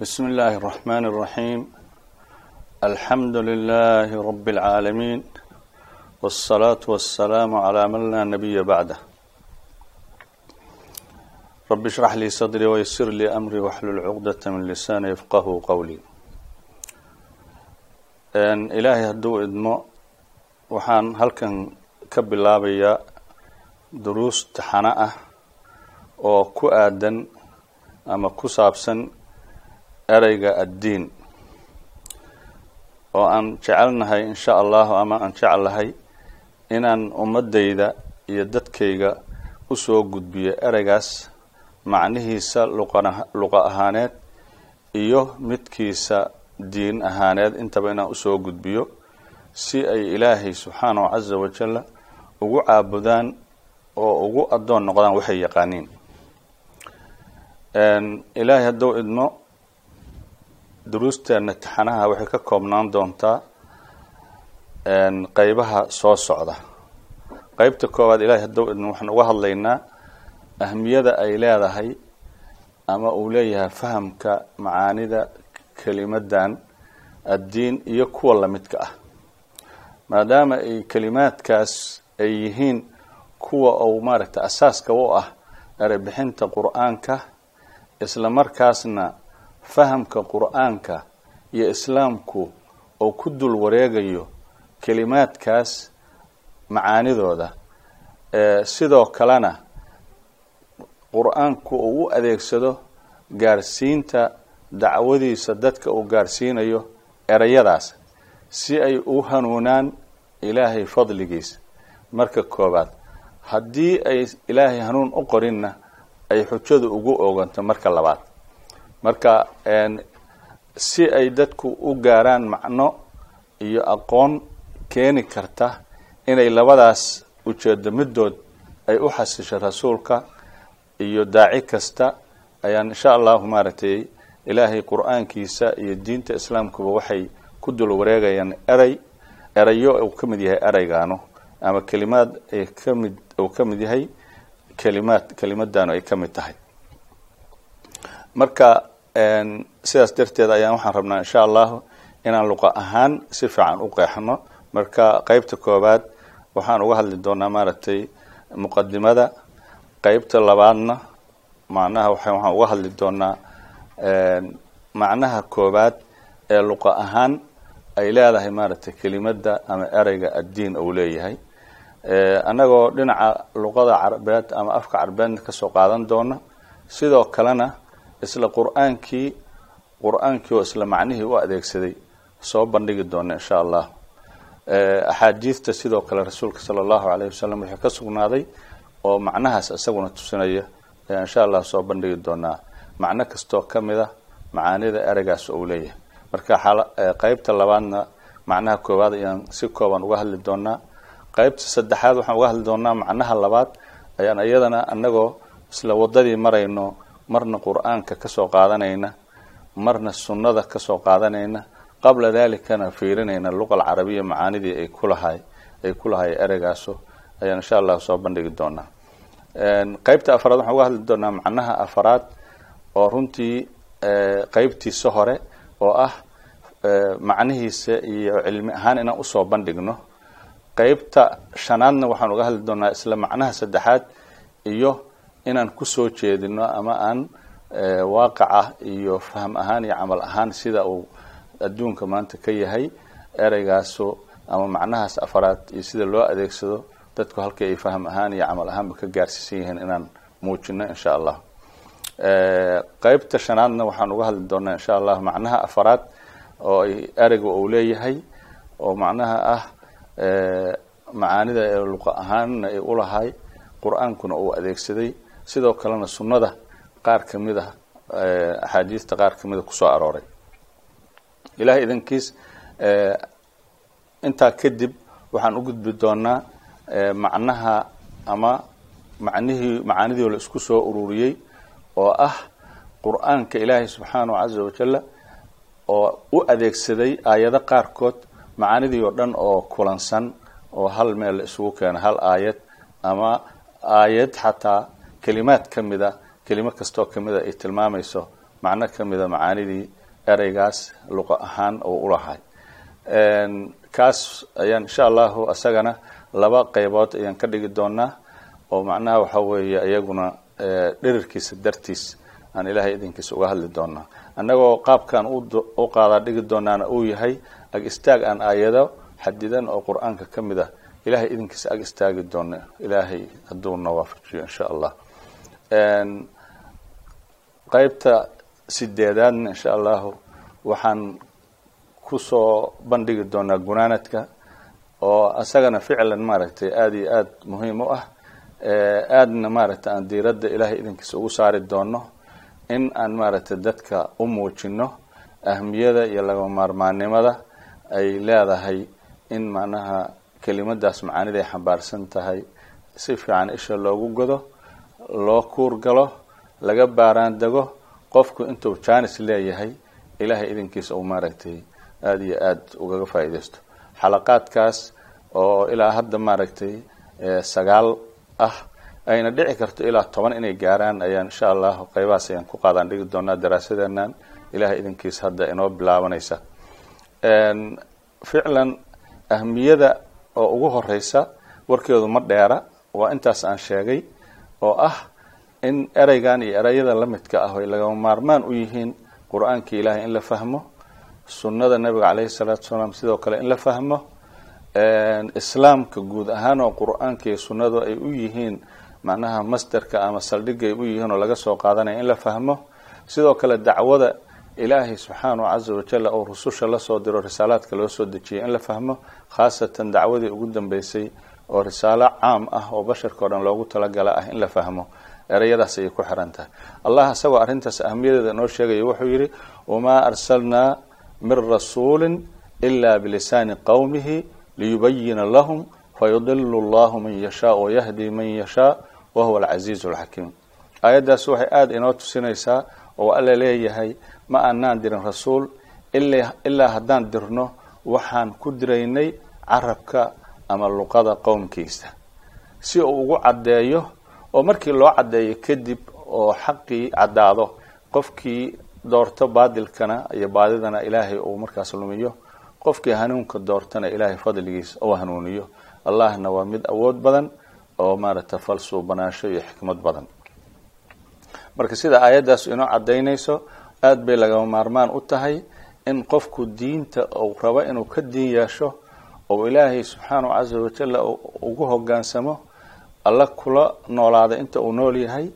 بسم الله الرحمن الرحيم الحمد لله رب العالمين والصلاة والسلام على من لا نبي بعده رب اشرح لي صدري ويسر لي أمري واحلل عقدة من لساني يفقه قولي إلهي هدو إدمو waxaan halkan ka bilaabayaa duruus taxano ah oo ku aadan ama ku saabsan ereyga addiin oo aan jecelnahay insha allahu ama aan jeclahay inaan ummadayda iyo dadkayga u soo gudbiyo ereygaas macnihiisa luqa ahaaneed iyo midkiisa diin ahaaneed. Intaba inaan u soo gudbiyo si ay ilaahay subxaanahu casa wajalla ugu caabudaan oo ugu addoon noqdaan waxay yaqaaniin. Ilaahay hadduu idmo duruusteena taxanaha waxay ka koobnaan doontaa qeybaha soo socda. Qeybta koowaad ilahay idmo waxaan uga hadlaynaa ahmiyada ay leedahay ama uu leeyahay fahamka macaanida kelimadan addiin iyo kuwa lamidka ah. Maadaama ay kelimaadkaas ay yihiin kuwa uu maaragtay asaaska u ah erebixinta qur'aanka isla markaasna fahamka qur'aanka iyo islaamku oo ku dul wareegayo kelimaadkaas macaanidooda sidoo kalena qur'aanku uu u adeegsado gaarsiinta dacwadiisa dadka uu gaarsiinayo ereyadaas si ay u hanuunaan ilaahay fadligiisa marka koobaad haddii ay ilaahay hanuun u qorinna ay xujadu ugu ooganto marka labaad marka si ay dadku u gaaraan macno iyo aqoon keeni karta inay labadaas ujeedo middood ay u xasisho rasuulka iyo daaci kasta ayaan insha allahu maaragtay ilaahay qur'aankiisa iyo diinta islaamkuba waxay ku dul wareegayaan erey erayo uu ka mid yahay ereygaano ama kelimaad ay ka mid uu ka mid yahay kelimaad kelimadanu ay ka mid tahay. Marka sidaas darteed ayaan waxaan rabnaa insha allahu inaan luqa ahaan si fiican u qeexno. Marka qeybta koowaad waxaan uga hadli doonaa maaragtay muqadimada qeybta labaadna macnaha waxaan uga hadli doonaa macnaha koowaad ee luqa ahaan ay leedahay maaragtay kelimada ama ereyga addiin uu leeyahay. Annagoo dhinaca luqada carabeed ama afka carabeedna ka soo qaadan doona. Sidoo kalena isla qur'aankii qur'aankii oo isla macnihii u adeegsaday. Soo bandhigi doona insha allah. Axaadiidta sidoo kale rasuulka sala allahu alayh wasalam wuxuu ka sugnaaday oo macnahaas isaguna tusinaya. Ayaa insha allah soo bandhigi doonaa. Macno kastoo ka mid a macaanida ereygaas uu leeyahay. Marka qeybta labaadna macnaha koowaad ayaan si kooban uga hadli doonaa. Qeybta saddexaad waxaan uga hadli doonaa macnaha labaad. Ayaan iyadana anagoo isla wadadii marayno marna qur'aanka ka soo qaadanayna marna sunnada ka soo qaadanayna qabla dalikana fiirinayna luqa alcarabiya macaanidii ay kulahay ay ku lahay ayaan insha allah soo bandhigi doonaa qeybta afaraad waxaan uga hadli doonaa macnaha afaraad oo runtii qeybtiisa hore oo ah macnihiisa iyo cilmi ahaan inaan u soo bandhigno. Qeybta shanaadna waxaan uga hadli doonaa isla macnaha saddexaad iyo inaan ku soo jeedino ama aan waaqaca iyo fahm ahaan iyo camal ahaan sida uu adduunka maanta ka yahay ereygaaso ama macnahaas afaraad iyo sida loo adeegsado dadku halkii ay fahm ahaan iyo camal ahaanba ka gaarsiisan yihiin inaan muujino insha allah. Qeybta shanaadna waxaan uga hadli doonaa insha allah macnaha afaraad oo ereyga uu leeyahay oo macnaha ah macaanida ee luqa ahaanna ay ulahay qur'aankuna uu adeegsaday sidoo kalena sunnada qaar ka mid a axaadiista qaar kamida ku soo arooray. Ilahay idankiis intaa kadib waxaan u gudbi doonaa macnaha ama macnihii macaanidii la isku soo ururiyey oo ah qur'aanka ilaahay subxaanahu casa wajalla oo u adeegsaday aayado qaarkood macaanidii oo dhan oo kulansan oo hal meel la isugu keena hal aayad ama aayad xataa kelimaad ka mida kelimo kastoo kamida ay tilmaamayso macno kamida macaanidii ereygaas luqa ahaan oo ulahay kaas ayaan insha allahu isagana laba qeybood ayaan ka dhigi doonaa oo macnaha waxa weeye iyaguna dhirirkiisa dartiis aan ilaahay idinkiisa uga hadli doonaa. Annagoo qaabkan u qaadaa dhigi doonaana uu yahay ag istaag aan aayado xadidan oo qur'aanka ka mid ah ilahay idinkiisa ag istaagi doona ilaahay hadduuna waafajiyo insha allah qeybta sideedaadna insha allahu waxaan ku soo bandhigi doonaa gunaanadka oo isagana ficlan maaragtay aada iyo aada muhiim u ah. Aadna maaragtay aan diiradda ilaahay idinkiisa ugu saari doono in aan maaragtay dadka u muujino ahmiyada iyo laga maarmaannimada ay leedahay in macnaha kelimadaas macaanida ay xambaarsan tahay. Si fiican isha loogu godo loo kuurgalo laga baaraan dego qofku intuu janis leeyahay ilaahay idinkiisa uu maaragtay aada iyo aada ugaga faa'iidaysto. Xalaqaadkaas oo ilaa hadda maaragtay sagaal ah ayna dhici karto ilaa toban inay gaaraan ayaan insha allahu qeybahaas ayaan ku qaadaan dhigi doonaa daraasadeenan ilahay idinkiisa hadda inoo bilaabanaysa. Ficlan ahmiyada oo ugu horeysa warkeedu ma dheera waa intaas aan sheegay oo ah in ereygan iyo ereyada lamidka ah ay lagama maarmaan u yihiin qur'aanka ilaahay in la fahmo sunnada nabiga caleyhi salaatu wasalaam sidoo kale in la fahmo islaamka guud ahaan oo qur'aanka iyo sunnadu ay u yihiin macnaha masderka ama saldhigay u yihiin oo laga soo qaadanaya in la fahmo. Sidoo kale dacwada ilaahay subxaanahu caza wajal oo rususha la soo diro risaalaadka loo soo dejiyay in la fahmo khaasatan dacwadii ugu dambeysay oo risaalo caam ah oo basharka o dhan loogu talagala ah in la fahmo ereyadaas ayay ku xiran tahay allah isagoo arrintaas ahmiyadeeda noo sheegaya wuxuu yidhi wamaa arsalnaa min rasuulin ila bilisaani qowmihi liyubayina lahum fayudilu allahu man yashaa wayahdi man yashaa wahuwa alcasiizu alxakiim aayaddaas waxay aada inoo tusinaysaa oo alla leeyahay ma aanaan dirin rasuul ilaa haddaan dirno waxaan ku diraynay carabka ama luqada qowmkiisa. Si uu ugu caddeeyo oo markii loo caddeeyo kadib oo xaqii caddaado qofkii doorto baadilkana iyo baadidana ilaahay uu markaas lumiyo qofkii hanuunka doortana ilaahay fadligiisa uu hanuuniyo. Allahna waa mid awood badan oo maaragta falsuu banaansho iyo xikmad badan. Marka sida aayaddaas inoo caddaynayso aada bay lagama maarmaan u tahay in qofku diinta uu rabo inuu ka diin yeesho oo ilaahay subxaanahu casa wajalla ugu hogaansamo alla kula noolaada inta uu nool yahay.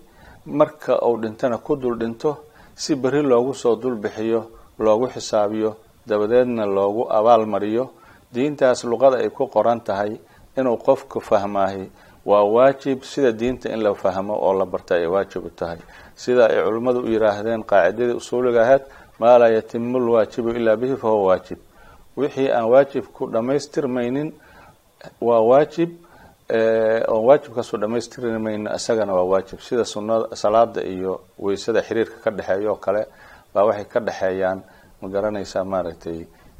Marka uu dhintana ku dul dhinto si beri loogu soo dulbixiyo loogu xisaabiyo dabadeedna loogu abaal mariyo diintaas luqada ay ku qoran tahay inuu qofku fahmaahi. Waa waajib sida diinta in la fahmo oo la barta ay waajib u tahay. Sida ay culimmadu u yidhaahdeen qaacidadii usuuliga ahayd maa laa yatimu lwaajibu ilaa bihi fahuwa waajib wixii aan waajibku dhammaystirmaynin waa waajib oon waajibkaasu dhammaystirmaynin isagana waa waajib. Sida sunada salaada iyo weysada xiriirka ka dhexeeya oo kale baa waxay ka dhexeeyaan ma garanaysaa maaragtay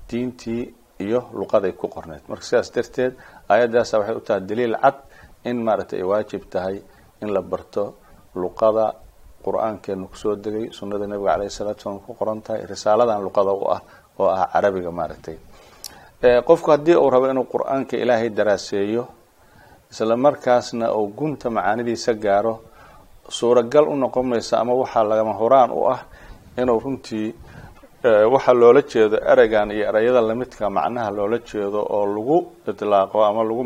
diintii iyo luqaday ku qorneyd marka sidaas darteed aayaddaasa waxay u tahay daliil cad in maaragtay ay waajib tahay in la barto luqada qur'aankeenu ku soo degay sunnada nabiga caleyhi salatu salaam ku qoran tahay risaaladan luqada u ah oo ah carabiga maaragtay qofku haddii uu rabo inuu qur'aanka ilaahay daraaseeyo isla markaasna uu gunta macaanidiisa gaaro suuragal u noqon maysa ama waxaa lagama horaan u ah inuu runtii waxaa loola jeedo ereygan iyo ereyada lamidka macnaha loola jeedo oo lagu idlaaqo ama lagu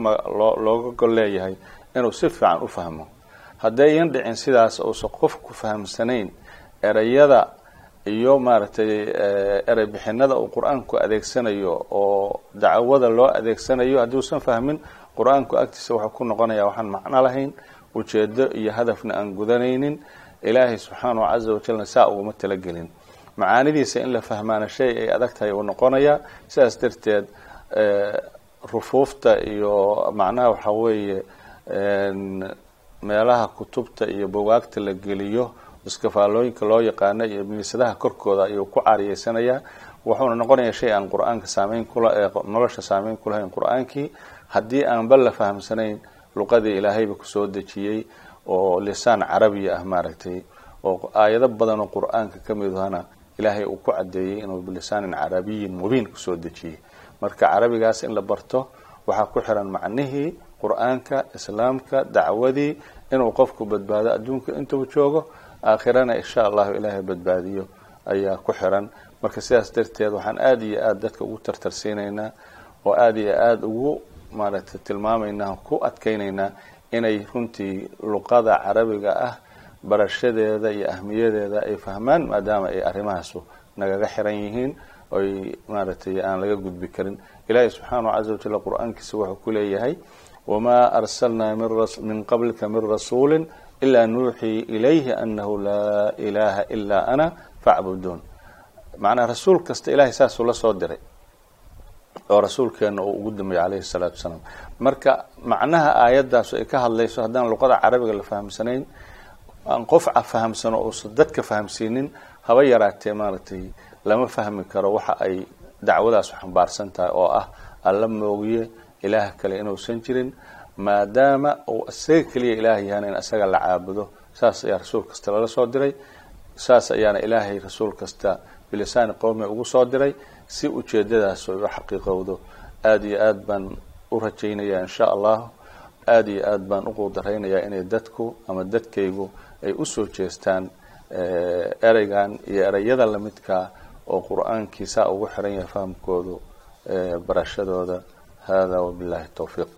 looga gol leeyahay inuu si fiican u fahmo. Haddayan dhicin sidaas uusan qofku fahamsanayn ereyada iyo maaragtay erey bixinada uu qur'aanku adeegsanayo oo dacwada loo adeegsanayo haddiusan fahmin qur'aanku agtiisa wuxuu ku noqonaya waxaan macno lahayn ujeedo iyo hadafna aan gudanaynin ilaahay subxaanahu caza wajalna saa uguma talagelin. Macaanidiisa in la fahmaana shay ay adag tahay uu noqonayaa sidaas darteed rufuufta iyo macnaha waxa weeye meelaha kutubta iyo bogaagta la geliyo iskafaalooyinka loo yaqaano iyo miisadaha korkooda ayuu ku caariyeysanayaa. Wuxuuna noqonayaa shay aan qur'aanka saameyn nolosha saameyn kulahayn qur'aankii. Haddii aanba la fahamsanayn luqadii ilaahayba ku soo dejiyey oo lisaan carabiya ah maaragtay oo aayado badan oo qur'aanka ka midahana ilaahay uu ku caddeeyey inuu bilisaanin carabiyin mubiin ku soo dejiyey. Marka carabigaas in la barto waxaa ku xiran macnihii qur'aanka islaamka dacwadii inuu qofku badbaado adduunka intuu joogo aakhirana insha allahu ilaahay badbaadiyo ayaa ku xiran. Marka sidaas darteed waxaan aada iyo aada dadka ugu tartarsiinaynaa oo aada iyo aada ugu maaragtay tilmaamaynaa ku adkaynaynaa inay runtii luqada carabiga ah barashadeeda iyo ahmiyadeeda ay fahmaan maadaama ay arrimahaasu nagaga xiran yihiin oy maaragtay aan laga gudbi karin. Ilaahay subxaanahu caza wajalla qur'aankiisa wuxuu ku leeyahay wamaa arsalnaa min qablika min rasuuli ilaa nuuxii ilayhi anahu laa ilaha ilaa ana facbuduun macnaa rasuul kasta ilahay saasuu la soo diray oo rasuulkeena uu ugu dambeeyey calayhi salaatu wasalaam. Marka macnaha aayaddaas ay ka hadlayso haddaan luqada carabiga la fahamsanayn aan qof fahamsano uusan dadka fahamsiinin haba yaraatee maaragtay lama fahmi karo waxa ay dacwadaas xambaarsan tahay oo ah alla moogiye ilaah kale inuusan jirin maadaama uu isaga keliya ilaah yahana in isaga la caabudo. Saas ayaa rasuul kasta lala soo diray. Saas ayaana ilaahay rasuul kasta bilisaani qowmi ugu soo diray si ujeedadaas ay u xaqiiqowdo. Aada iyo aad baan u rajaynayaa insha allahu aada iyo aad baan u quudaraynayaa inay dadku ama dadkaygu ay u soo jeestaan ereygan iyo ereyada lamidkaa oo qur'aankii saa ugu xiran yahay fahamkoodu barashadooda hada wabillahi towfiiq